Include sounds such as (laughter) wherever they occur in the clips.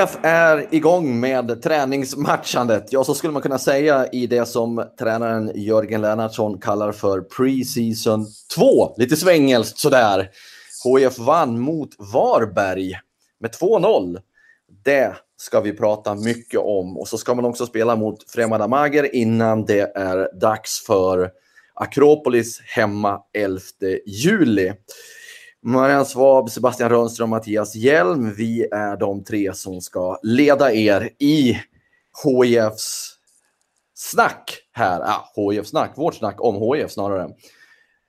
HIF är igång med träningsmatchandet. Ja, så skulle man kunna säga i det som tränaren Jörgen Lennartsson kallar för Pre-Season 2. Lite svängelskt sådär. HIF vann mot Varberg med 2-0. Det ska vi prata mycket om. Och så ska man också spela mot Främmande Mager innan det är dags för Akropolis hemma 11 juli. Marianne Svab, Sebastian Rönnström och Mattias Hjelm. Vi är de tre som ska leda er i HIFs snack här. Ah, ja, HIF snack, vårt snack om HIF snarare.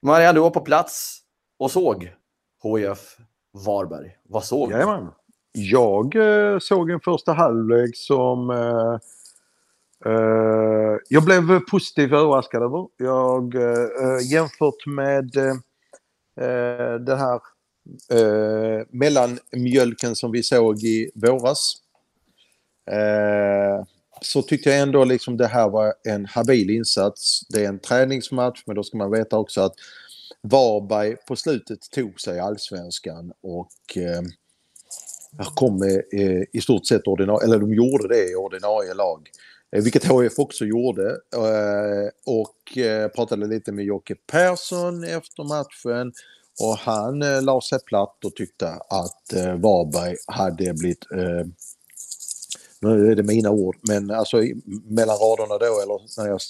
Marianne, du var på plats och såg HIF Varberg. Vad såg du? Jajamän. Jag eh, såg en första halvlek som eh, eh, jag blev positivt överraskad över. Jag, eh, eh jämfört med eh, eh, den här eh, mellanmjölken som vi såg i våras. Eh, så tyckte jag ändå liksom det här var en habil insats. Det är en träningsmatch men då ska man veta också att Varberg på slutet tog sig allsvenskan och eh, kom med eh, i stort sett ordinarie, eller de gjorde det i ordinarie lag. Eh, vilket HF också gjorde. Eh, och eh, pratade lite med Jocke Persson efter matchen. Och han la sig platt och tyckte att Varberg hade blivit nu är det mina ord, men alltså mellan raderna då eller när jag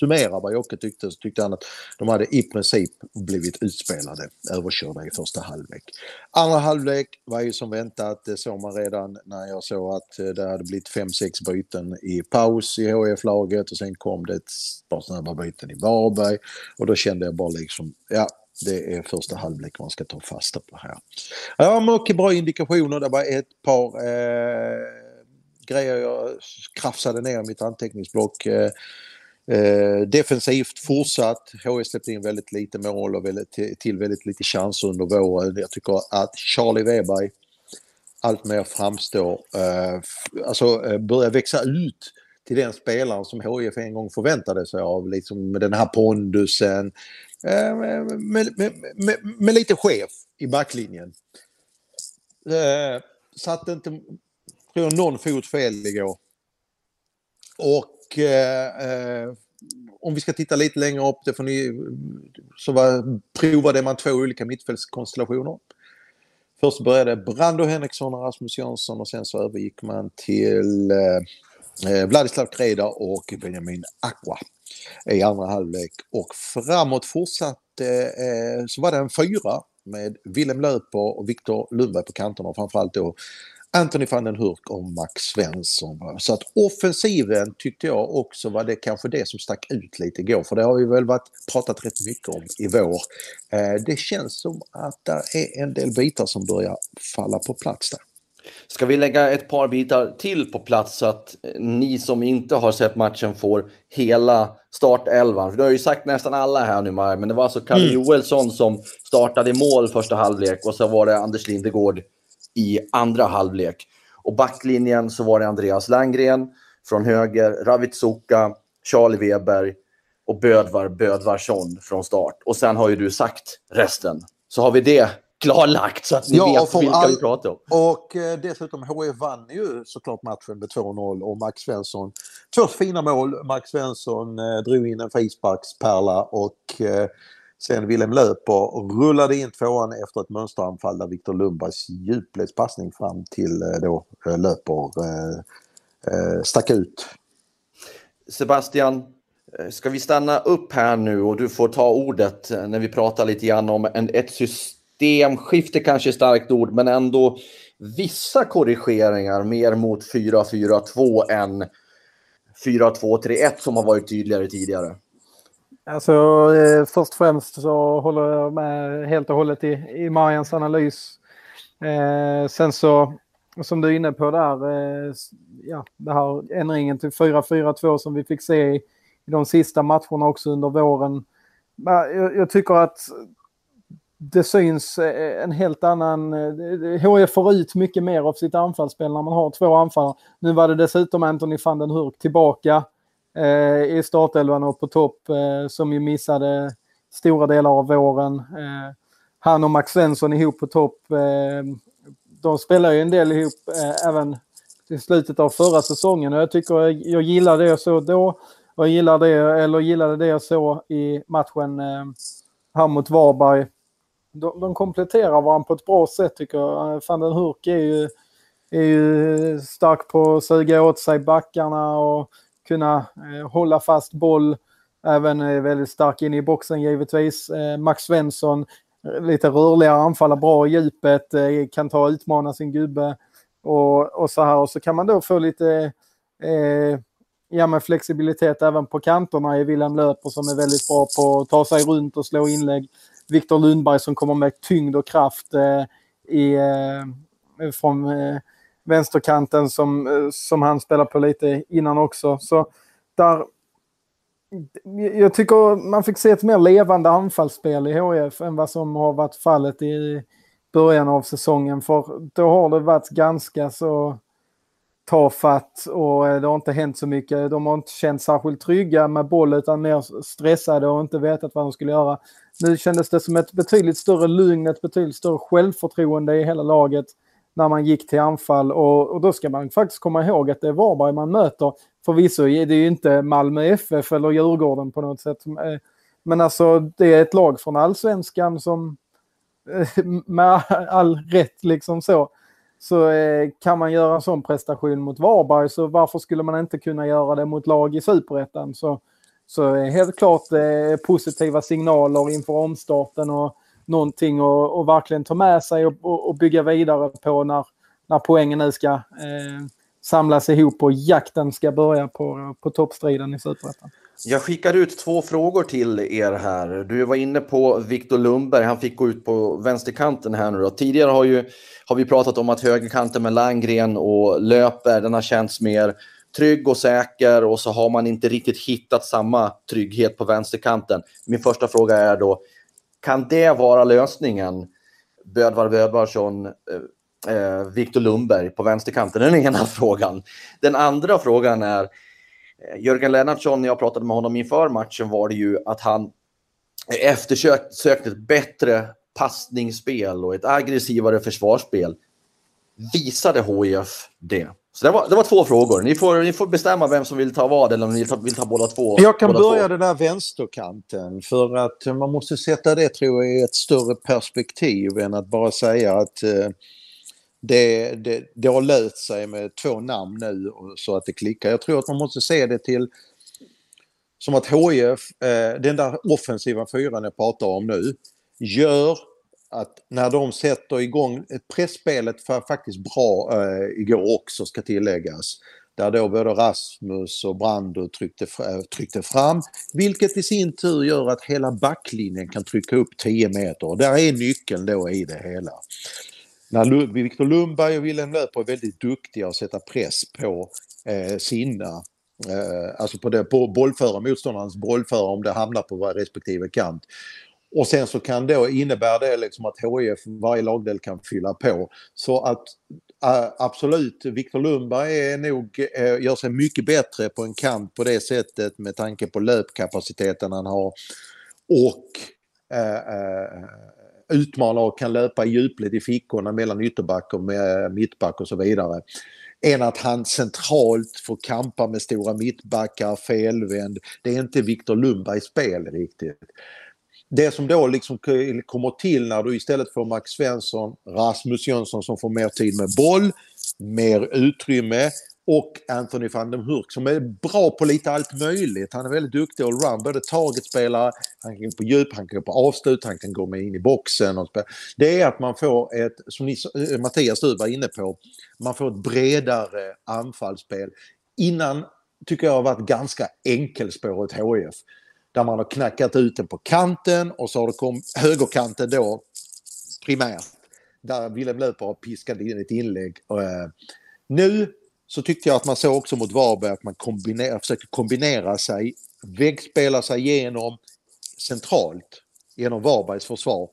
summerar vad Jocke tyckte så tyckte han att de hade i princip blivit utspelade, överkörda i första halvlek. Andra halvlek var ju som väntat, det såg man redan när jag såg att eh, det hade blivit 5-6 byten i paus i HF-laget och sen kom det ett par snabba byten i Varberg och då kände jag bara liksom, ja det är första halvlek man ska ta fasta på här. Ja, mycket bra indikationer. Det var ett par eh, grejer jag krafsade ner i mitt anteckningsblock. Eh, Eh, defensivt fortsatt. HIF släppte in väldigt lite mål och väldigt, till väldigt lite chanser under våren. Jag tycker att Charlie Weberg allt mer framstår, eh, alltså eh, börjar växa ut till den spelaren som HIF en gång förväntade sig av, liksom med den här pondusen, eh, med, med, med, med, lite chef i backlinjen. Eh, satte inte, tror jag, någon fot fel igår. Och och eh, eh, om vi ska titta lite längre upp, det får ni, så var, provade man två olika mittfältskonstellationer. Först började Brando Henriksson och Rasmus Jönsson och sen så övergick man till eh, eh, Vladislav Kreda och Benjamin Aqua i andra halvlek. Och framåt fortsatte eh, så var det en fyra med Willem Löper och Viktor Lundberg på kanterna och framförallt då Anthony van den Hurk och Max Svensson. Så att offensiven tyckte jag också var det kanske det som stack ut lite igår. För det har vi väl varit, pratat rätt mycket om i vår. Eh, det känns som att det är en del bitar som börjar falla på plats där. Ska vi lägga ett par bitar till på plats så att ni som inte har sett matchen får hela startelvan? För du har ju sagt nästan alla här nu, men det var alltså Kalle mm. Joelsson som startade i mål första halvlek och så var det Anders Lindegård i andra halvlek. Och backlinjen så var det Andreas Langgren från höger, Ravid Suka, Charlie Weber och Bödvar Bödvarsson från start. Och sen har ju du sagt resten. Så har vi det klarlagt så att ni ja, vet vilka all... vi pratar om. Och eh, dessutom HF vann ju såklart matchen med 2-0 och Max Svensson. Två fina mål. Max Svensson eh, drog in en frisparkspärla och eh, Sen Willem Löper rullade in tvåan efter ett mönsteranfall där Viktor Lundbergs djupledspassning fram till eh, då eh, Löper eh, stack ut. Sebastian, ska vi stanna upp här nu och du får ta ordet när vi pratar lite grann om en, ett systemskifte kanske är starkt ord men ändå vissa korrigeringar mer mot 4-4-2 än 4-2-3-1 som har varit tydligare tidigare? Alltså, eh, först och främst så håller jag med helt och hållet i, i Marians analys. Eh, sen så, som du är inne på där, eh, ja, det här ändringen till 4-4-2 som vi fick se i, i de sista matcherna också under våren. Jag, jag tycker att det syns eh, en helt annan... Eh, HIF får ut mycket mer av sitt anfallsspel när man har två anfallare. Nu var det dessutom Anthony van den Hurk tillbaka Eh, i startelvan och på topp eh, som ju missade stora delar av våren. Eh, han och Max Svensson ihop på topp. Eh, de spelar ju en del ihop eh, även i slutet av förra säsongen och jag tycker jag gillar det jag såg då och jag gillar det, eller gillade det jag såg i matchen eh, här mot Varberg de, de kompletterar varandra på ett bra sätt tycker jag. Van den Hurk är ju, är ju stark på att suga åt sig backarna och kunna eh, hålla fast boll. Även eh, väldigt stark inne i boxen givetvis. Eh, Max Svensson, eh, lite rörligare anfallare, bra i djupet, eh, kan ta och utmana sin gubbe. Och, och så här. Och så kan man då få lite eh, ja, med flexibilitet även på kanterna i Wilhelm Löper som är väldigt bra på att ta sig runt och slå inlägg. Viktor Lundberg som kommer med tyngd och kraft eh, i, eh, från eh, vänsterkanten som, eh, som han spelar på lite innan också. Så där, jag tycker man fick se ett mer levande anfallsspel i HF än vad som har varit fallet i början av säsongen. För då har det varit ganska så tafatt och eh, det har inte hänt så mycket. De har inte känt särskilt trygga med boll utan mer stressade och inte vetat vad de skulle göra. Nu kändes det som ett betydligt större lugn, ett betydligt större självförtroende i hela laget när man gick till anfall. Och, och då ska man faktiskt komma ihåg att det är Varberg man möter. Förvisso är det ju inte Malmö FF eller Djurgården på något sätt. Men alltså det är ett lag från allsvenskan som eh, med all rätt liksom så. Så eh, kan man göra en sån prestation mot Varberg så varför skulle man inte kunna göra det mot lag i superettan? Så så eh, helt klart eh, positiva signaler inför omstarten och någonting att verkligen ta med sig och, och, och, bygga vidare på när, när poängen nu ska eh, samlas ihop och jakten ska börja på, på toppstriden i Superettan. Jag skickar ut två frågor till er här. Du var inne på Viktor Lundberg, han fick gå ut på vänsterkanten här nu då. Tidigare har, ju, har vi pratat om att högerkanten med Langgren och Löper, den har känts mer trygg och säker och så har man inte riktigt hittat samma trygghet på vänsterkanten. Min första fråga är då, kan det vara lösningen? Bödvar Bödvarsson, eh, eh Viktor Lundberg på vänsterkanten? Den ena (laughs) frågan. Den andra frågan är, eh, Jörgen Lennartsson, när jag pratade med honom inför matchen var det ju att han eftersökte ett bättre passningsspel och ett aggressivare försvarsspel. Visade HIF det? Så det var, det var två frågor. Ni får, ni får bestämma vem som vill ta vad eller om ni vill ta, vill ta båda två. Jag kan börja två. den där vänsterkanten för att man måste sätta det tror jag i ett större perspektiv än att bara säga att eh, det, det, det har löst sig med två namn nu så att det klickar. Jag tror att man måste se det till som att HIF, eh, den där offensiva fyran jag pratar om nu, gör att när de sätter igång, pressspelet var faktiskt bra eh, igår också ska tilläggas. Där då både Rasmus och Brando tryckte, eh, tryckte fram. Vilket i sin tur gör att hela backlinjen kan trycka upp 10 meter. Och Där är nyckeln då i det hela. När Viktor Lundberg och Wilhelm Löper är väldigt duktiga att sätta press på eh, sina Eh, alltså på, det, på bollföra, motståndarens bollförare, om det hamnar på respektive kant. Och sen så kan då innebära det liksom att HIF, varje lagdel kan fylla på. Så att äh, absolut, Viktor Lundberg är nog, äh, gör sig mycket bättre på en kant på det sättet med tanke på löpkapaciteten han har. Och eh, eh, äh, utmanar och kan löpa i djupled i fickorna mellan ytterback och med mittback och så vidare. Än att han centralt får kampa med stora mittbackar, felvänd. Det är inte Viktor Lundbergs spel riktigt det som då liksom kommer till när du istället får Max Svensson, Rasmus Jönsson som får mer tid med boll, mer utrymme och Anthony van den Hurk som är bra på lite allt möjligt. Han är väldigt duktig allround, både targetspelare, han kan gå på djup, han kan gå på avslut, han kan gå med in i boxen. Och spela. det är att man får ett, som ni, eh, Mattias du var inne på, man får ett bredare anfallsspel. Innan tycker jag har varit ganska enkelspårigt HIF. Där man har knackat ut den på kanten och så har det kommit högerkanten då primärt. Där Willem Löper har piskat in ett inlägg. Eh, nu så tyckte jag att man såg också mot Varberg att man kombiner, försöker kombinera sig, väggspela sig igenom centralt genom Varbergs försvar.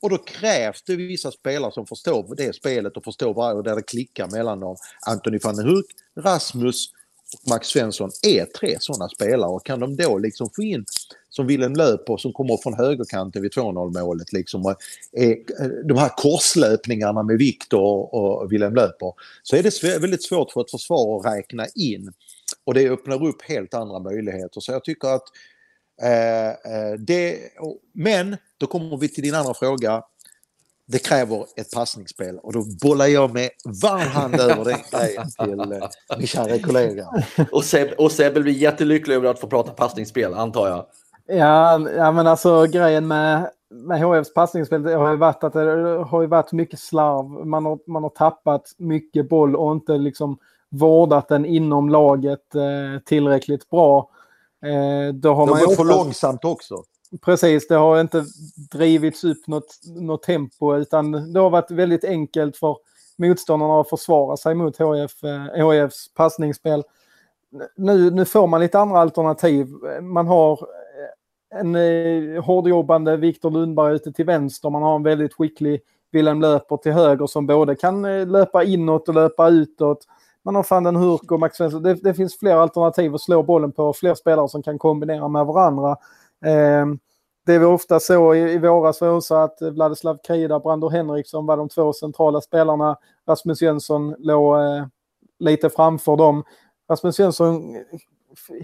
Och då krävs det vissa spelare som förstår det spelet och förstår vad, och där det klickar mellan dem. Anthony van den Rasmus och Max Svensson är tre sådana spelare. Och kan de då liksom få in som Willem Löper som kommer från högerkanten vid 2-0 målet liksom är, eh, de här korslöpningarna med Viktor och Willem Löper så är det väldigt svårt för ett försvar att räkna in. Och det öppnar upp helt andra möjligheter. Så jag tycker att eh, eh det, men då kommer vi till din andra fråga det kräver ett passningsspel och då bollar jag med varm hand över den grejen till eh, min kära kollega. Och Sebbe och Seb blir jättelycklig över att få prata passningsspel, antar jag. Ja, ja men alltså grejen med, med HFs passningsspel det har ju varit att det har ju varit mycket slarv. Man har, man har tappat mycket boll och inte liksom vårdat den inom laget eh, tillräckligt bra. Eh, då har De man gått för långsamt också. Precis, det har inte drivits upp något, något tempo utan det har varit väldigt enkelt för motståndarna att försvara sig mot HF, HFs eh, passningsspel. Nu, nu får man lite andra alternativ. Man har eh, en eh, hårdjobbande Viktor Lundberg ute till vänster. Man har en väldigt skicklig Wilhelm Löper till höger som både kan eh, löpa inåt och löpa utåt. Man har van den Hurk och Max Svensson. Det, det, finns fler alternativ att slå bollen på. Fler spelare som kan kombinera med varandra. Ehm, det var ofta så i, i våras var också att Vladislav Krida och Brandor Henriksson var de två centrala spelarna. Rasmus Jönsson låg eh, lite framför dem. Rasmus Jönsson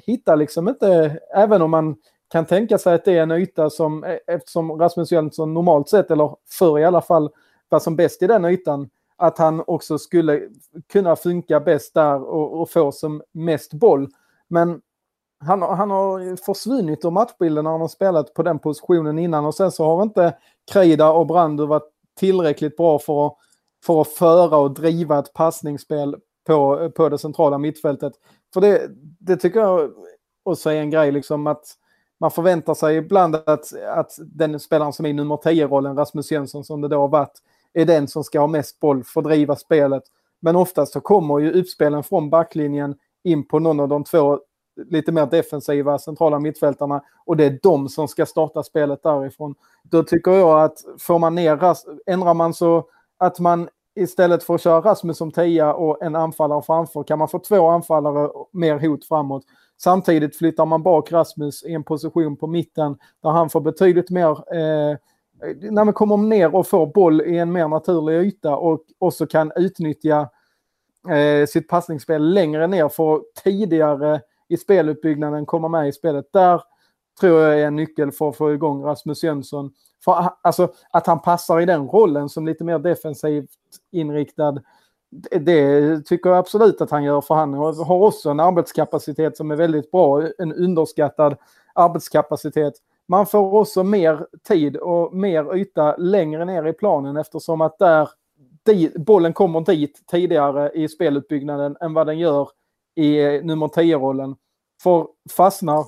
hittar liksom inte, även om man kan tänka sig att det är en yta som, eh, eftersom Rasmus Jönsson normalt sett, eller förr i alla fall, var som bäst i den ytan, att han också skulle kunna funka bäst där och, och få som mest boll. Men han, han har försvunnit ur matchbilden när han har spelat på den positionen innan och sen så har inte Kreida och Brandu varit tillräckligt bra för att, för att föra och driva ett passningsspel på, på det centrala mittfältet. För det, det tycker jag också är en grej liksom att man förväntar sig ibland att, att den spelaren som är i nummer 10-rollen, Rasmus Jönsson som det då har varit, är den som ska ha mest boll, fördriva spelet. Men oftast så kommer ju uppspelen från backlinjen in på någon av de två lite mer defensiva centrala mittfältarna och det är de som ska starta spelet därifrån. Då tycker jag att får man ner, ändrar man så att man istället för att köra Rasmus som tia och en anfallare framför kan man få två anfallare mer hot framåt. Samtidigt flyttar man bak Rasmus i en position på mitten där han får betydligt mer eh, när man kommer ner och får boll i en mer naturlig yta och också kan utnyttja eh, sitt passningsspel längre ner för tidigare i speluppbyggnaden, komma med i spelet. Där tror jag är en nyckel för att få igång Rasmus Jönsson. För, alltså, att han passar i den rollen som lite mer defensivt inriktad, det, det tycker jag absolut att han gör. För han har också en arbetskapacitet som är väldigt bra, en underskattad arbetskapacitet. Man får också mer tid och mer yta längre ner i planen eftersom att där bollen kommer dit tidigare i speluppbyggnaden än vad den gör i eh, nummer 10-rollen. För fastnar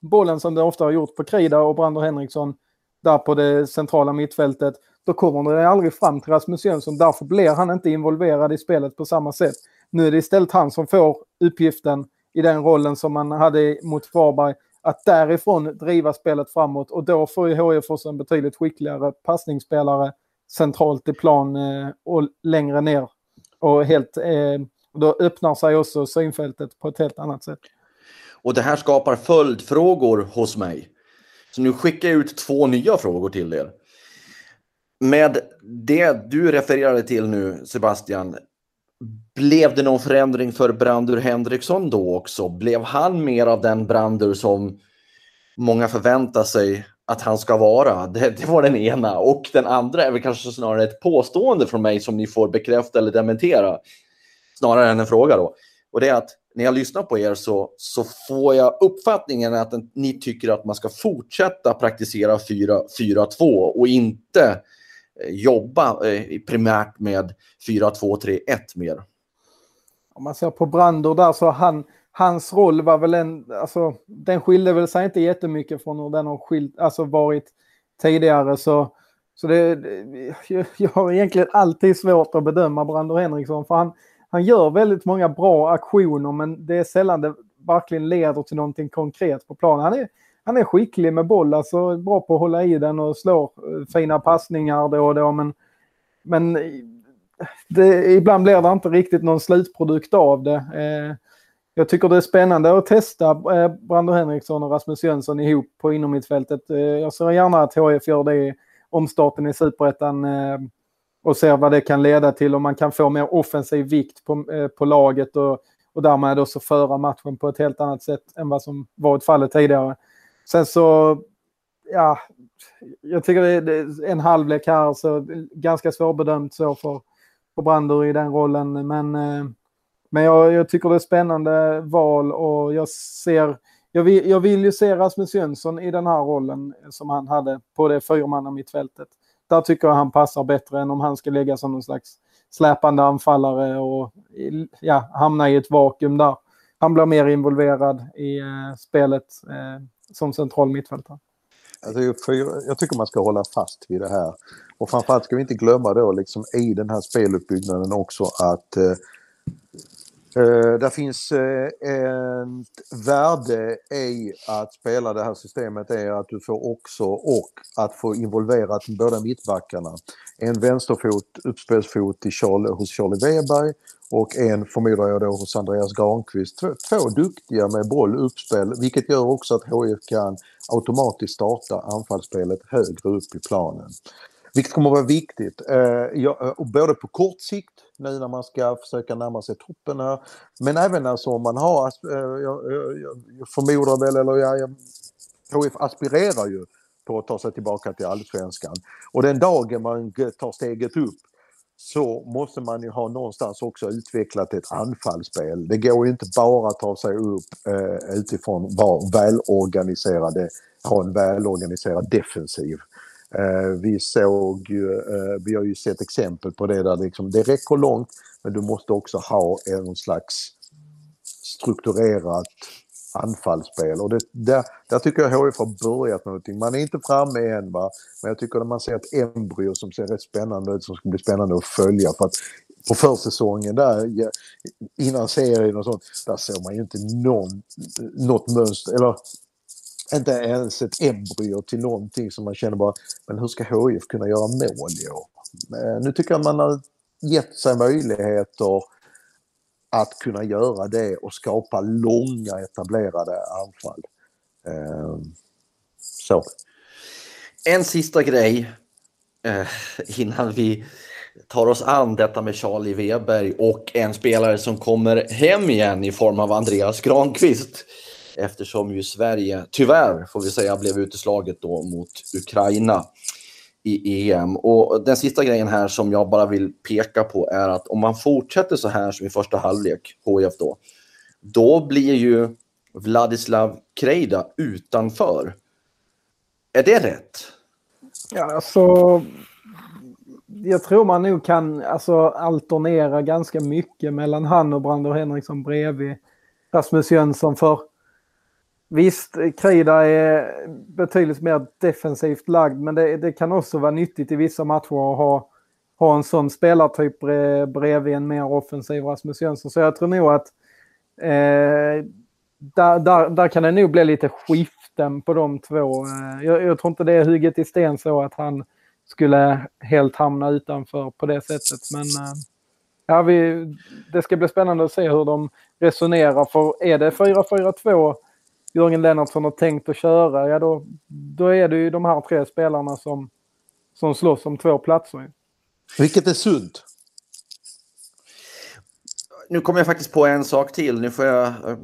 bollen som det ofta har gjort på Krida och Brander Henriksson där på det centrala mittfältet, då kommer den aldrig fram till Rasmus Jönsson. Därför blir han inte involverad i spelet på samma sätt. Nu är det istället han som får uppgiften i den rollen som man hade mot Varberg, att därifrån driva spelet framåt och då får ju HIF en betydligt skickligare passningsspelare centralt i plan eh, och längre ner och helt eh, då öppnar sig också synfältet på ett helt annat sätt. Och det här skapar följdfrågor hos mig. Så nu skickar jag ut två nya frågor till er. Med det du refererade till nu, Sebastian, blev det någon förändring för Brandur Henriksson då också? Blev han mer av den Brandur som många förväntar sig att han ska vara? (laughs) Det, det, var den ena. Och den andra är väl kanske snarare ett påstående från mig som ni får bekräfta eller dementera snarare än en fråga då. Och det är att när jag lyssnar på er så, så får jag uppfattningen att ni tycker att man ska fortsätta praktisera 4-2 och inte eh, jobba eh, primärt med 4-2-3-1 mer. Om man ser på Brander där så han, hans roll var väl en, alltså den skilde väl sig inte jättemycket från hur den har skilt, alltså varit tidigare så, så det, jag har egentligen alltid svårt att bedöma Brander Henriksson för han, han gör väldigt många bra aktioner men det är sällan det verkligen leder till någonting konkret på planen. Han är, han är skicklig med boll, alltså bra på att hålla i den och slå eh, fina passningar då och då men, men det, ibland blir det inte riktigt någon slutprodukt av det. Eh, jag tycker det är spännande att testa eh, Brando Henriksson och Rasmus Jönsson ihop på inomhittfältet. Eh, jag ser gärna att HF gör det i omstarten i Superettan eh, och ser vad det kan leda till om man kan få mer offensiv vikt på, eh, på laget och, och därmed också föra matchen på ett helt annat sätt än vad som varit fallet tidigare. Sen så, ja, jag tycker det är en halvlek här, så ganska svårbedömt så för, för Brander i den rollen. Men, eh, men jag, jag, tycker det är spännande val och jag ser, jag vill, jag vill ju se Rasmus Jönsson i den här rollen som han hade på det fyrmanna mittfältet där tycker jag han passar bättre än om han ska lägga som någon slags släpande anfallare och ja, hamna i ett vakuum där. Han blir mer involverad i eh, spelet eh, som central mittfältare. Alltså, jag tycker man ska hålla fast vid det här. Och framförallt ska vi inte glömma då liksom i den här speluppbyggnaden också att eh, Uh, där finns eh, uh, ett värde i att spela det här systemet är att du får också och att få involverat båda mittbackarna. En vänsterfot, uppspelsfot i Charlie, hos Charlie Weberg och en förmodar jag då hos Andreas Granqvist. Två, två duktiga med boll, uppspel, vilket gör också att HIF kan automatiskt starta anfallsspelet högre upp i planen. Vilket kommer att vara viktigt, eh, ja, eh, både på kort sikt nu när man ska försöka närma sig toppen här. Men även alltså om man har, eh, jag, eh, jag, jag förmodar väl, eller jag, jag, aspirerar ju på att ta sig tillbaka till allsvenskan. Och den dagen man tar steget upp så måste man ju ha någonstans också utvecklat ett anfallsspel. Det går ju inte bara att ta sig upp eh, utifrån vara välorganiserade, ha en välorganiserad defensiv. Eh, vi såg ju, eh, vi har ju sett exempel på det där liksom, det räcker långt men du måste också ha en slags strukturerat anfallsspel. Och det, där, där tycker jag HIF har börjat med någonting. Man är inte framme än va, men jag tycker att man ser ett embryo som ser rätt spännande ut som ska bli spännande att följa. För att på försäsongen där innan serien och sånt, där såg man ju inte någon, något mönster, eller inte ens ett embryo till någonting som man känner bara, men hur ska HIF kunna göra mål i år? Eh, nu tycker jag man har gett sig möjligheter att kunna göra det och skapa långa etablerade anfall. Eh, så. En sista grej eh, innan vi tar oss an detta med Charlie Weber och en spelare som kommer hem igen i form av Andreas Granqvist eftersom ju Sverige, tyvärr får vi säga, blev uteslaget då mot Ukraina i EM. Och den sista grejen här som jag bara vill peka på är att om man fortsätter så här som i första halvlek, HIF då, då blir ju Vladislav Krejda utanför. Är det rätt? Ja, alltså... Jag tror man nog kan alltså, alternera ganska mycket mellan han och Brander Henriksson bredvid Rasmus Jönsson. För Visst, Krida är betydligt mer defensivt lagd, men det, det, kan också vara nyttigt i vissa matcher att ha, ha en sån spelartyp bredvid en mer offensiv Rasmus Jönsson. Så jag tror nog att eh, där, där, där, kan det nog bli lite skiften på de två. Eh, jag, jag tror inte det är hugget i sten så att han skulle helt hamna utanför på det sättet. Men eh, ja, vi, det ska bli spännande att se hur de resonerar. För är det 4-4-2 Jörgen Lennartsson har tänkt att köra, ja då, då är det ju de här tre spelarna som, som slåss om två platser. Vilket är sunt. Nu kommer jag faktiskt på en sak till. Nu får jag äh,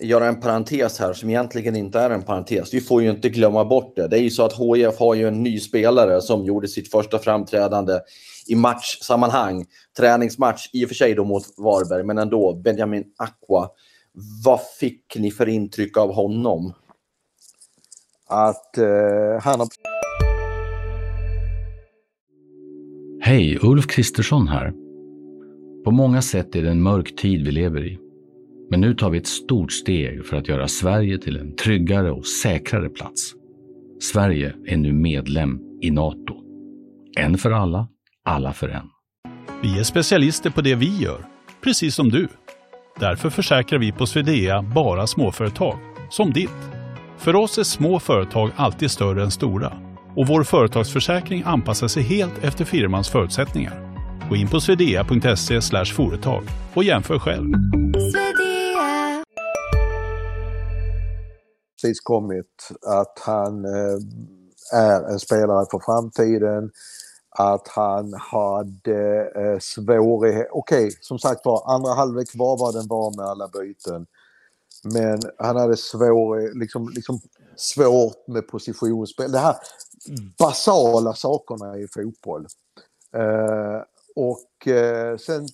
göra en parentes här som egentligen inte är en parentes. Vi får ju inte glömma bort det. Det är ju så att HIF har ju en ny spelare som gjorde sitt första framträdande i matchsammanhang. Träningsmatch, i och för sig då mot Varberg, men ändå. Benjamin Aqua. Vad fick ni för intryck av honom? Att eh, han har... Hej, Ulf Kristersson här. På många sätt är det en mörk tid vi lever i. Men nu tar vi ett stort steg för att göra Sverige till en tryggare och säkrare plats. Sverige är nu medlem i Nato. En för alla, alla för en. Vi är specialister på det vi gör, precis som du. Därför försäkrar vi på Swedea bara småföretag, som ditt. För oss är små företag alltid större än stora och vår företagsförsäkring anpassar sig helt efter firmans förutsättningar. Gå in på swedea.se företag och jämför själv. precis kommit att han eh, är en spelare för framtiden. Att han hade eh, svårighet, okej okay, som sagt var andra halvlek var vad den var med alla byten. Men han hade svår, liksom, liksom svårt med positionsspel. Det här basala sakerna i fotboll. Eh, och eh, sen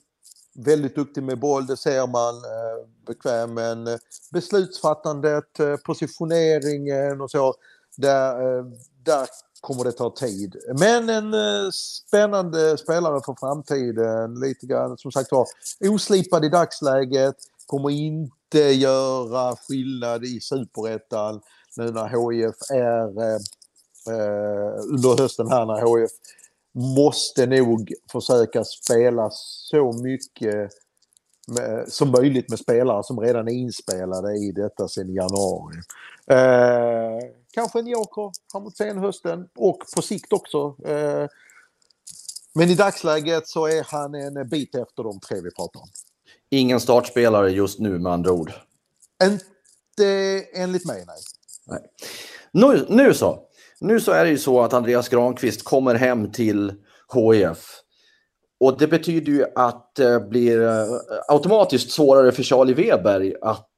väldigt duktig med boll, det ser man. Eh, bekväm, men eh, beslutsfattandet, eh, positioneringen och så, där, eh, där kommer det ta tid. Men en eh, spännande spelare för framtiden. Lite grann som sagt var oslipad i dagsläget. Kommer inte göra skillnad i superettan nu när HIF är eh, eh, under hösten här när HIF måste nog försöka spela så mycket med, som möjligt med spelare som redan är inspelade i detta sedan januari. Eh, kanske en joker framåt senhösten och på sikt också. Eh, men i dagsläget så är han en bit efter de tre vi pratar om. Ingen startspelare just nu med andra ord? Inte enligt mig, nej. nej. Nu, nu så. Nu så är det ju så att Andreas Granqvist kommer hem till HIF. Och det betyder ju att det blir eh, automatiskt svårare för Charlie Weber att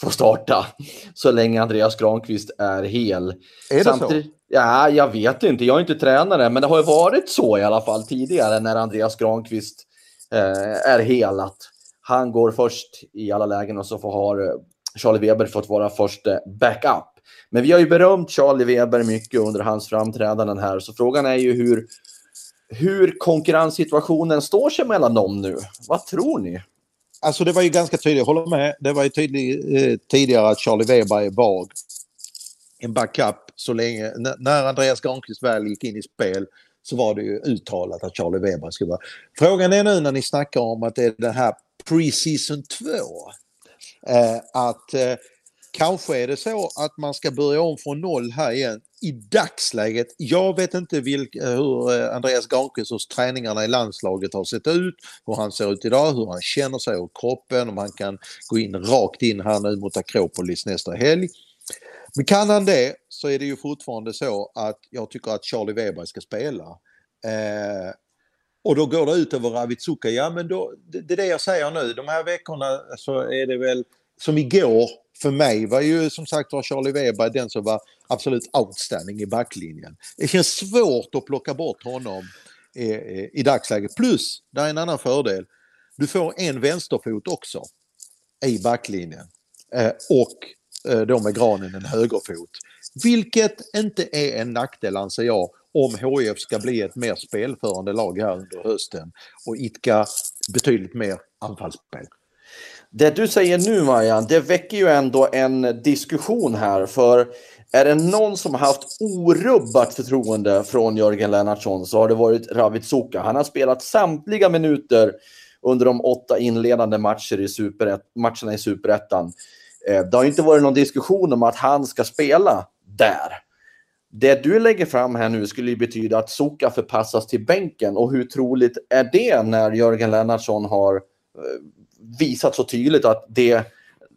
få starta så länge Andreas Granqvist är hel. Är det Samtidigt, så? Ja, jag vet inte. Jag är inte tränare, men det har ju varit så i alla fall tidigare när Andreas Granqvist eh, är hel. Att han går först i alla lägen och så får, har eh, Charlie Weber fått vara först backup. Men vi har ju berömt Charlie Weber mycket under hans framträdanden här, så frågan är ju hur, hur konkurrenssituationen står sig mellan dem nu. Vad tror ni? Alltså det var ju ganska tydligt, jag håller med. Det var ju tydligt eh, tidigare att Charlie Weber var en backup så länge, när Andreas Granqvist väl gick in i spel så var det ju uttalat att Charlie Weber skulle vara. Frågan är nu när ni snackar om att det är den här pre-season 2. Eh, att eh, Kanske är det så att man ska börja om från noll här igen. I dagsläget, jag vet inte vilk, eh, hur eh, Andreas Granqvists träningarna i landslaget har sett ut, hur han ser ut idag, hur han känner sig och kroppen, om han kan gå in rakt in här nu mot Akropolis nästa helg. Men kan han det så är det ju fortfarande så att jag tycker att Charlie Weber ska spela. Eh, och då går det ut över Ravitsuka. Ja men då, det, det är det jag säger nu. De här veckorna så är det väl som igår för mig var ju som sagt var Charlie Weber den som var absolut outstanding i backlinjen. Det känns svårt att plocka bort honom i, i, dagsläget. Plus, det är en annan fördel. Du får en vänsterfot också i backlinjen. Eh, och eh, då med Granen en högerfot. Vilket inte är en nackdel anser jag om HIF ska bli ett mer spelförande lag här under hösten och idka betydligt mer anfallsspel. Det du säger nu Marianne, det väcker ju ändå en diskussion här. För är det någon som har haft orubbat förtroende från Jörgen Lennartsson så har det varit Ravid Suka. Han har spelat samtliga minuter under de åtta inledande matcher i superett, matcherna i Superettan. Eh, det har inte varit någon diskussion om att han ska spela där. Det du lägger fram här nu skulle ju betyda att Suka förpassas till bänken och hur troligt är det när Jörgen Lennartsson har eh, visat så tydligt att det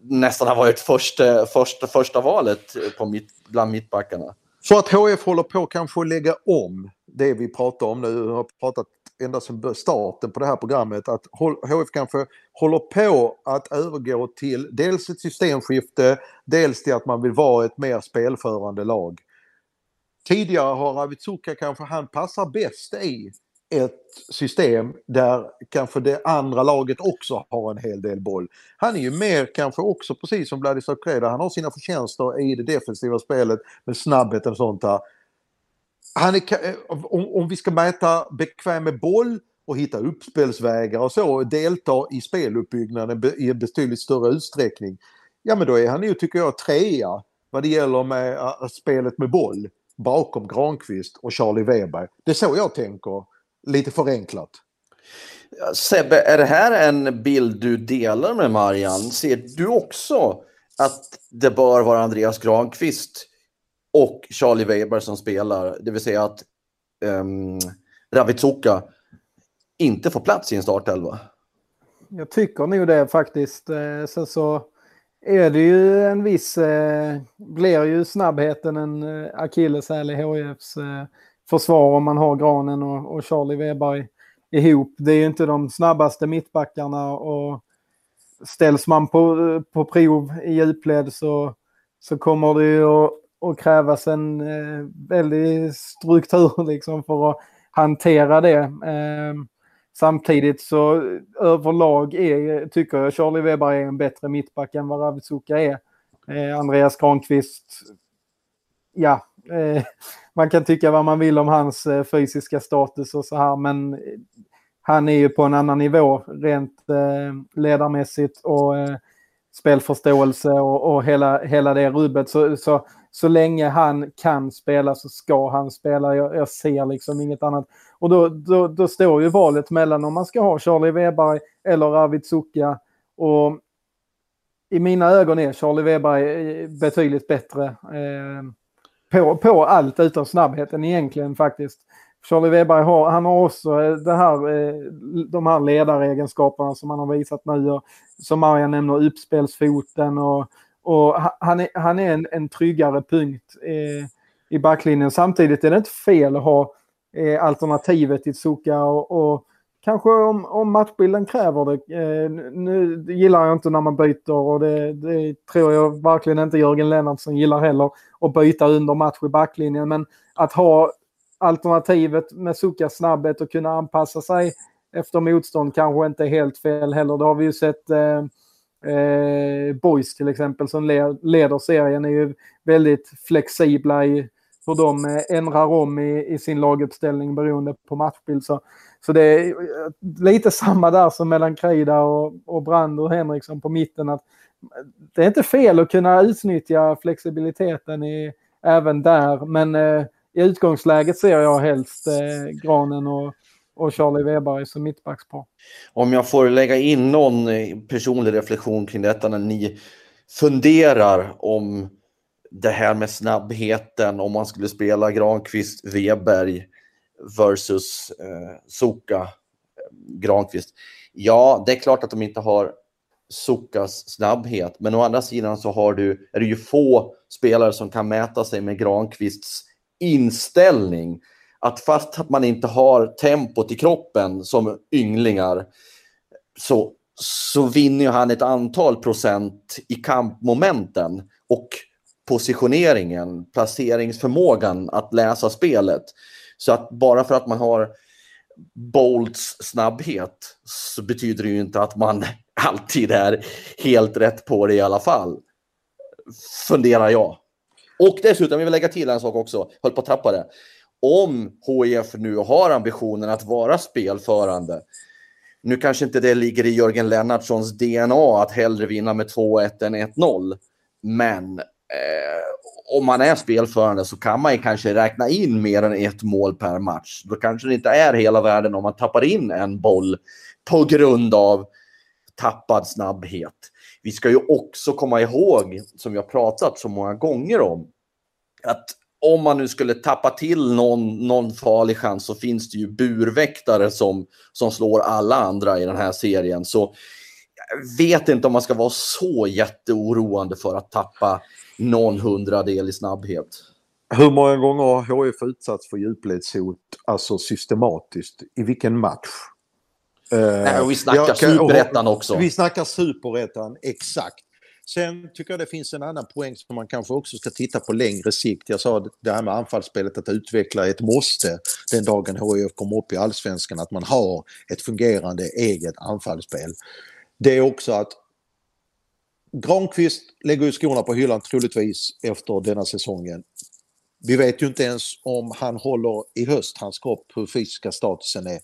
nästan har varit första, eh, första, första valet på mitt, bland mittbackarna. Så att HF håller på kanske att lägga om det vi pratar om nu, har pratat ända sedan starten på det här programmet att HF kanske håller på att övergå till dels ett systemskifte, dels till att man vill vara ett mer spelförande lag. Tidigare har Avitsuka kanske han passar bäst i ett system där kanske det andra laget också har en hel del boll. Han är ju mer kanske också precis som Vladislav Kreda, han har sina förtjänster i det defensiva spelet med snabbhet och sånt där. Han är, eh, om, om vi ska mäta bekväm med boll och hitta uppspelsvägar och så och delta i speluppbyggnaden i en betydligt större utsträckning. Ja men då är han ju, tycker jag, trea vad det gäller med uh, spelet med boll bakom Granqvist och Charlie Weber. Det är så jag tänker lite förenklat. Sebbe, är det här en bild du delar med Marian? Ser du också att det bör vara Andreas Granqvist och Charlie Weber som spelar, det vill säga att um, Ravitsuka inte får plats i en startelva? Jag tycker nog det faktiskt. Eh, sen så är det ju en viss, eh, blir ju snabbheten en eh, akilleshäl i HIFs försvar om man har Granen och, och Charlie Weber ihop. Det är ju inte de snabbaste mittbackarna och ställs man på, på prov i djupled så, så kommer det ju att, att krävas en eh, väldig struktur (laughs) liksom för att hantera det. Eh, samtidigt så överlag är, tycker jag Charlie Weber är en bättre mittback än vad Ravitsuka är. Eh, Andreas Granqvist, ja, Eh, man kan tycka vad man vill om hans eh, fysiska status och så här, men eh, han är ju på en annan nivå rent eh, ledarmässigt och eh, spelförståelse och, och hela, hela det rubbet. Så, så, så länge han kan spela så ska han spela. Jag, jag ser liksom inget annat. Och då, då, då, står ju valet mellan om man ska ha Charlie Weber eller Arvid Zucka. Och i mina ögon är Charlie Weber betydligt bättre. Eh, på, på allt utom snabbheten egentligen faktiskt. Charlie Weber har, han har också eh, det här, eh, de här ledaregenskaperna som han har visat nu. Och, som Marian nämner, uppspelsfoten och, och han är, han är en, en tryggare punkt eh, i backlinjen. Samtidigt är det inte fel att ha eh, alternativet i Zucka och, och kanske om, om matchbilden kräver det. Eh, nu gillar jag inte när man byter och det, det, tror jag verkligen inte Jörgen Lennartsson gillar heller. Att byta under match i backlinjen. Men att ha alternativet med Suckas snabbhet och kunna anpassa sig efter motstånd kanske inte är helt fel heller. Det har vi ju sett eh, eh, Boys till exempel som leder serien är ju väldigt flexibla i hur de eh, ändrar om i, i sin laguppställning beroende på matchbild. Så, så det är eh, lite samma där som mellan Krida och, och Brand och Henriksson på mitten. att Det är inte fel att kunna utnyttja flexibiliteten i, även där, men eh, i utgångsläget ser jag helst eh, Granen och, och Charlie Weber som mittbackspar. Om jag får lägga in någon eh, personlig reflektion kring detta när ni funderar om det här med snabbheten, om man skulle spela Granqvist, Weberg versus eh, Soka, eh, Granqvist. Ja, det är klart att de inte har Sokas snabbhet, men å andra sidan så har du, är det ju få spelare som kan mäta sig med Granqvists inställning. Att fast att man inte har tempot i kroppen som ynglingar så, så vinner han ett antal procent i kampmomenten och positioneringen, placeringsförmågan att läsa spelet. Så att bara för att man har Bolts snabbhet så betyder det ju inte att man (laughs) alltid är helt rätt på det i alla fall. Funderar jag. Och dessutom, jag vill lägga till en sak också, höll på att tappa det. Om HIF nu har ambitionen att vara spelförande, nu kanske inte det ligger i Jörgen Lennartssons DNA att hellre vinna med 2-1 än 1-0, men eh, om man är spelförande så kan man ju kanske räkna in mer än ett mål per match. Då kanske det inte är hela världen om man tappar in en boll på grund av tappad snabbhet. Vi ska ju också komma ihåg, som vi har pratat så många gånger om, att om man nu skulle tappa till någon, någon farlig chans så finns det ju burväktare som, som slår alla andra i den här serien. Så jag vet inte om man ska vara så jätteoroande för att tappa någon hundradel i snabbhet. Hur många gånger har HIF utsatts för djupledshot, alltså systematiskt? I vilken match? Nej, vi snackar superettan också. Vi snackar superettan, exakt. Sen tycker jag det finns en annan poäng som man kanske också ska titta på längre sikt. Jag sa det här med anfallsspelet att utveckla ett måste den dagen HIF kommer upp i allsvenskan. Att man har ett fungerande eget anfallsspel. Det är också att Granqvist lägger ju skorna på hyllan troligtvis efter denna säsongen. Vi vet ju inte ens om han håller i höst, hans kropp, hur fysiska statusen är.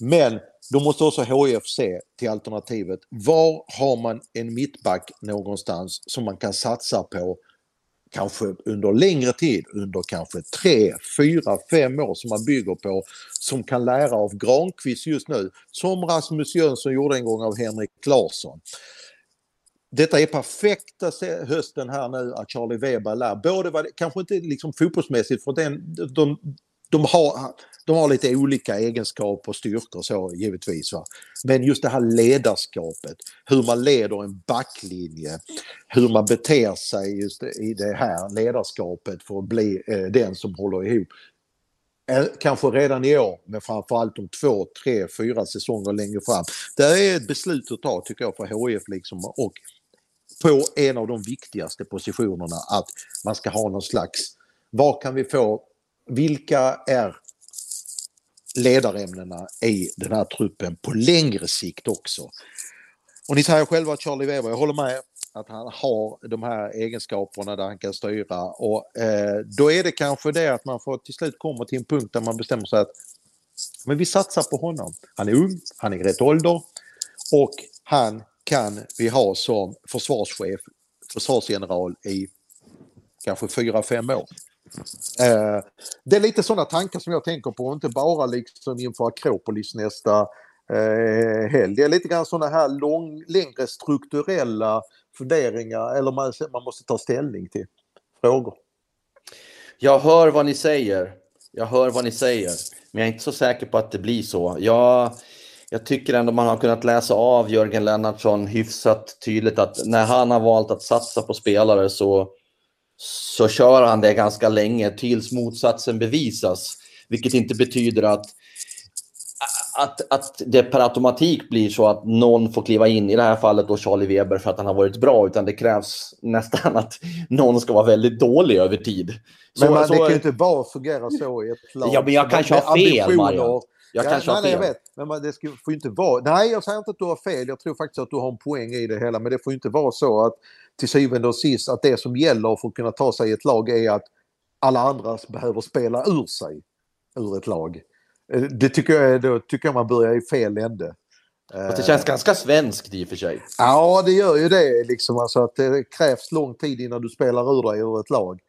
Men då måste också HIF se till alternativet. Var har man en mittback någonstans som man kan satsa på kanske under längre tid, under kanske tre, fyra, fem år som man bygger på, som kan lära av Granqvist just nu, som Rasmus Jönsson gjorde en gång av Henrik Larsson. Detta är perfekta hösten här nu att Charlie Weber lär, både vad, kanske inte liksom fotbollsmässigt för den, de, de har, de har lite olika egenskaper och styrkor så givetvis. Va? Men just det här ledarskapet, hur man leder en backlinje, hur man beter sig just i det här ledarskapet för att bli eh, den som håller ihop. Eh, kanske redan i år, men framförallt om två, tre, fyra säsonger längre fram. Det är ett beslut att ta tycker jag för HIF liksom och på en av de viktigaste positionerna att man ska ha någon slags, vad kan vi få vilka är ledarämnena i den här truppen på längre sikt också? Och ni säger själva att Charlie Weber, jag håller med att han har de här egenskaperna där han kan styra och eh, då är det kanske det att man får till slut komma till en punkt där man bestämmer sig att men vi satsar på honom. Han är ung, han är i rätt ålder och han kan vi ha som försvarschef, försvarsgeneral i kanske fyra fem år. Eh, det är lite sådana tankar som jag tänker på, inte bara liksom inför Akropolis nästa eh, helg. Det är lite grann sådana här lång, längre strukturella funderingar eller man, man måste ta ställning till frågor. Jag hör vad ni säger. Jag hör vad ni säger. Men jag är inte så säker på att det blir så. Jag, jag tycker ändå man har kunnat läsa av Jörgen Lennartsson hyfsat tydligt att när han har valt att satsa på spelare så så kör han det ganska länge tills motsatsen bevisas. Vilket inte betyder att, att, att det per automatik blir så att någon får kliva in, i det här fallet då Charlie Weber för att han har varit bra, utan det krävs (laughs) nästan att någon ska vara väldigt dålig över tid. Men man, så, det kan ju inte bara fungera så i ett lag. Ja, men jag kanske har fel, Marian. Jag ja, kanske nej, har fel. Jag vet, men det ska, får ju inte vara... Nej, jag säger inte att du har fel. Jag tror faktiskt att du har en poäng i det hela. Men det får ju inte vara så att till syvende och sist att det som gäller för att kunna ta sig ett lag är att alla andra behöver spela ur sig ur ett lag. Eh, det tycker jag, då tycker jag man börjar i fel ände. Fast det känns ganska svenskt i och för sig. Ja, det gör ju det. Liksom, alltså att det krävs lång tid innan du spelar ur dig ur ett lag.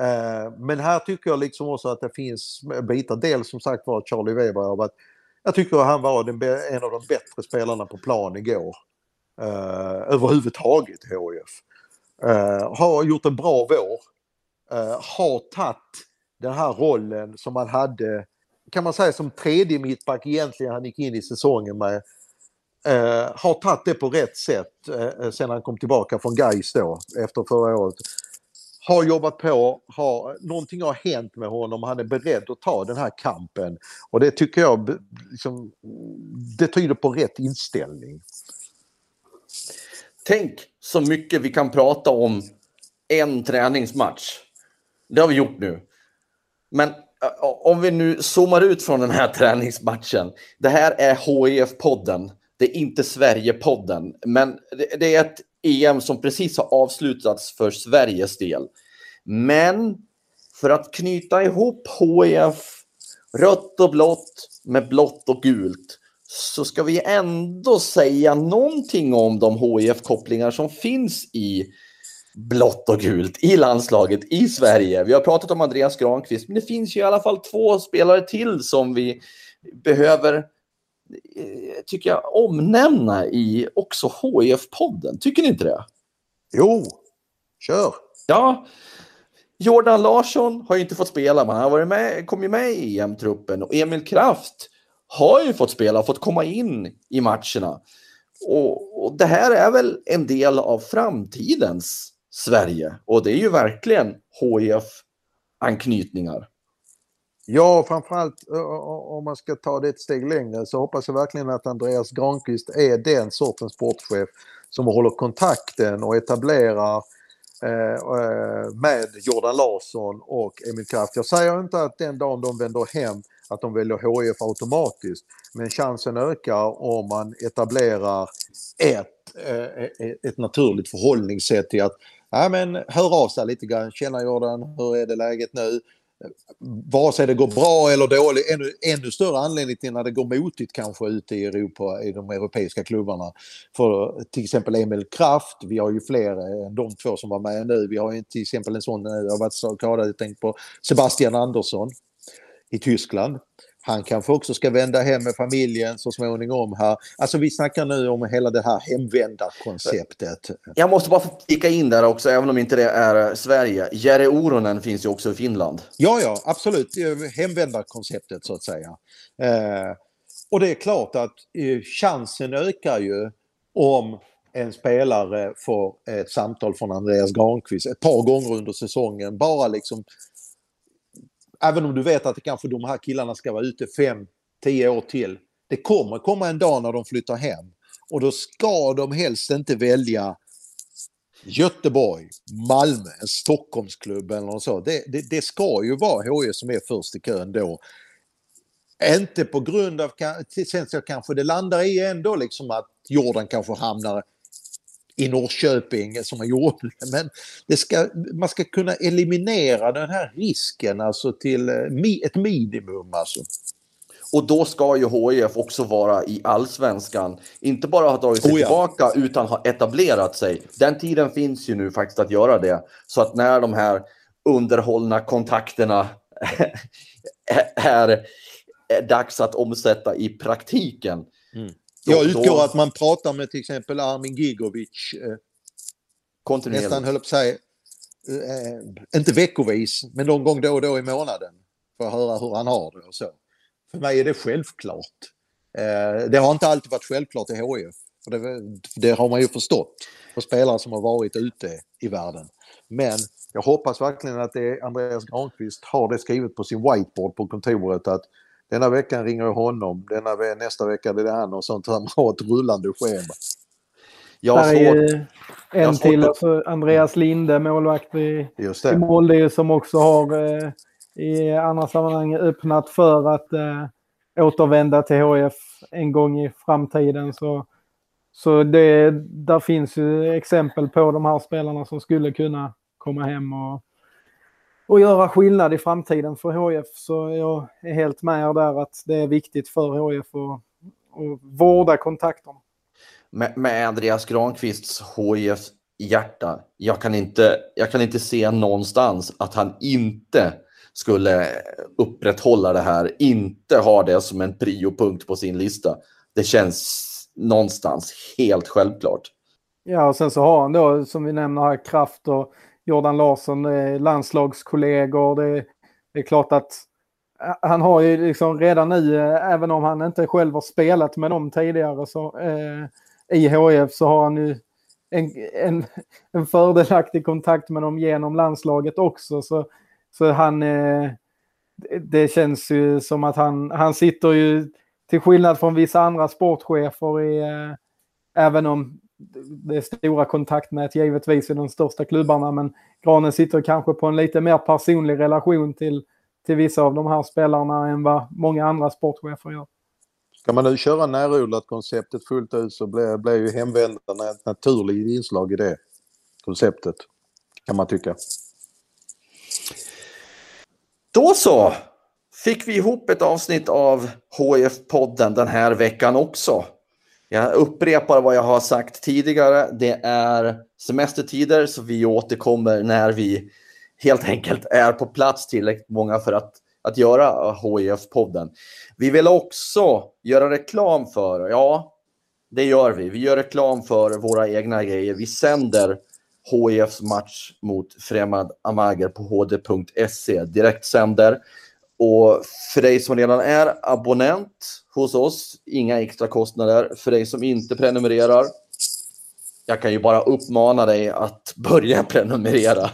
Eh, men här tycker jag liksom också att det finns bitar. Dels som sagt var Charlie Weber att jag tycker att han var den, en av de bättre spelarna på plan igår. Uh, överhuvudtaget HIF. Uh, eh, har gjort en bra vår. Uh, har tagit den här rollen som han hade, kan man säga som tredje mittback egentligen han gick in i säsongen med. Uh, har tagit det på rätt sätt uh, sen han kom tillbaka från Gais då efter förra året har jobbat på, har, någonting har hänt med honom, han är beredd att ta den här kampen. Och det tycker jag liksom, det tyder på rätt inställning. Tänk så mycket vi kan prata om en träningsmatch. Det har vi gjort nu. Men om vi nu zoomar ut från den här (laughs) träningsmatchen. Det här är HIF-podden. Det är inte Sverige-podden. Men det är ett EM som precis har avslutats för Sveriges del. Men för att knyta ihop HIF rött och blått med blått och gult så ska vi ändå säga någonting om de HIF-kopplingar som finns i blått och gult i landslaget i Sverige. Vi har pratat om Andreas Granqvist, men det finns ju i alla fall två spelare till som vi behöver, tycker jag, omnämna i också HIF-podden. Tycker ni inte det? Jo, kör! Ja, Jordan Larsson har ju inte fått spela, men han varit med, kom ju med i EM-truppen och Emil Kraft har ju fått spela, fått komma in i matcherna. Och, och, det här är väl en del av framtidens Sverige och det är ju verkligen HIF anknytningar. Ja, framförallt om man ska ta det ett steg längre så hoppas jag verkligen att Andreas Granqvist är den sortens sportchef som håller kontakten och etablerar eh, med Jordan Larsson och Emil Kraft. Jag säger inte att den dagen de vänder hem att de väljer HIF automatiskt. Men chansen ökar om man etablerar ett, eh, ett naturligt förhållningssätt till att ja, men, hör av sig lite grann. Tjena Jordan, hur är det läget nu? Vare sig det går bra eller dåligt, ännu, ännu större anledning till när det går motigt kanske ute i Europa, i de europeiska klubbarna. För till exempel Emil Kraft, vi har ju fler än de två som var med nu. Vi har ju till exempel en sån, eh, jag har varit så skadad, jag tänkt på Sebastian Andersson i Tyskland. Han kanske också ska vända hem med familjen så småningom här. Alltså vi snackar nu om hela det här hemvändarkonceptet. Jag måste bara få klicka in där också, även om inte det är Sverige. Jere Oronen finns ju också i Finland. Ja, ja, absolut. Hemvändarkonceptet så att säga. Eh, och det är klart att eh, chansen ökar ju om en spelare får ett samtal från Andreas Granqvist ett par gånger under säsongen. Bara liksom Även om du vet att det kanske de här killarna ska vara ute 5-10 år till. Det kommer komma en dag när de flyttar hem. Och då ska de helst inte välja Göteborg, Malmö, en Stockholmsklubb eller något så. Det, det, det ska ju vara HIF som är först i kön då. Inte på grund av, sen så kanske det landar i ändå liksom att Jordan kanske hamnar i Norrköping som man gjorde. Men det ska, man ska kunna eliminera den här risken alltså till eh, ett minimum. Alltså. Och då ska ju HIF också vara i allsvenskan. Inte bara ha dragit sig oh ja. tillbaka utan ha etablerat sig. Den tiden finns ju nu faktiskt att göra det. Så att när de här underhållna kontakterna (laughs) är, är dags att omsätta i praktiken. Mm. Jag utgår då... att man pratar med till exempel Armin Gigovic. Eh, Kontinuerligt. Nästan höll på att säga, eh, inte veckovis, men någon gång då och då i månaden. För att höra hur han har det och så. För mig är det självklart. Eh, det har inte alltid varit självklart i HIF. För det, det har man ju förstått för spelare som har varit ute i världen. Men jag hoppas verkligen att det Andreas Granqvist har det skrivet på sin whiteboard på kontoret att denna veckan ringer jag honom, denna, nästa vecka är det han och sånt. Han har ett rullande schema. Jag har svårt, en till, alltså Andreas Linde, målvakt i, i Molde, som också har eh, i andra sammanhang öppnat för att eh, återvända till HF en gång i framtiden. Så, så det, där finns ju exempel på de här spelarna som skulle kunna komma hem och och göra skillnad i framtiden för HIF. Så jag är helt med er där att det är viktigt för HIF att, att vårda kontakterna. Med, med Andreas Granqvists HIF hjärta, jag kan, inte, jag kan inte se någonstans att han inte skulle upprätthålla det här, inte ha det som en priopunkt på sin lista. Det känns någonstans helt självklart. Ja, och sen så har han då, som vi nämner här, kraft och Jordan Larsson, eh, landslagskollegor. Det, det, är klart att eh, han har ju liksom redan nu, eh, även om han inte själv har spelat med dem tidigare så, eh, i HIF så har han ju en, en, en fördelaktig kontakt med dem genom landslaget också. Så, så han, eh, det känns ju som att han, han sitter ju till skillnad från vissa andra sportchefer i, eh, även om det är stora kontaktnät givetvis i de största klubbarna men Granen sitter kanske på en lite mer personlig relation till, till vissa av de här spelarna än vad många andra sportchefer gör. Ska man nu köra närodlat konceptet fullt ut så blir, blir ju hemvändarna ett naturligt inslag i det konceptet. Kan man tycka. Då så! Fick vi ihop ett avsnitt av HF-podden den här veckan också. Jag upprepar vad jag har sagt tidigare. Det är semestertider så vi återkommer när vi helt enkelt är på plats tillräckligt många för att, att göra HIF-podden. Vi vill också göra reklam för, ja, det gör vi. Vi gör reklam för våra egna grejer. Vi sänder HIFs match mot Främmad Amager på hd.se. Direkt sänder. Och för dig som redan är abonnent hos oss, inga extra kostnader. För dig som inte prenumererar, jag kan ju bara uppmana dig att (laughs) börja prenumerera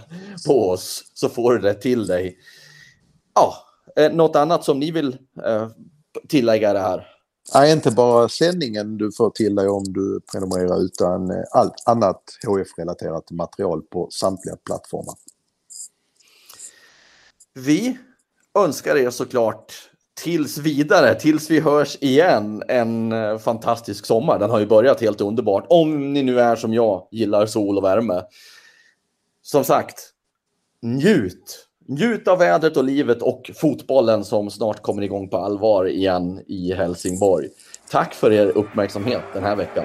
på oss så får du det till dig. ja, eh, något annat som ni vill eh, tillägga det här? Nej, inte bara sändningen du får till dig om du prenumererar utan eh, allt annat HF-relaterat material på samtliga plattformar. Vi önskar er såklart tills vidare, tills vi hörs igen, en eh, fantastisk sommar. Den har ju börjat helt underbart. Om ni nu är som jag, gillar sol och värme. Som sagt, njut! Njut av vädret och livet och fotbollen som snart kommer igång på allvar igen i Helsingborg. Tack för er uppmärksamhet den här veckan.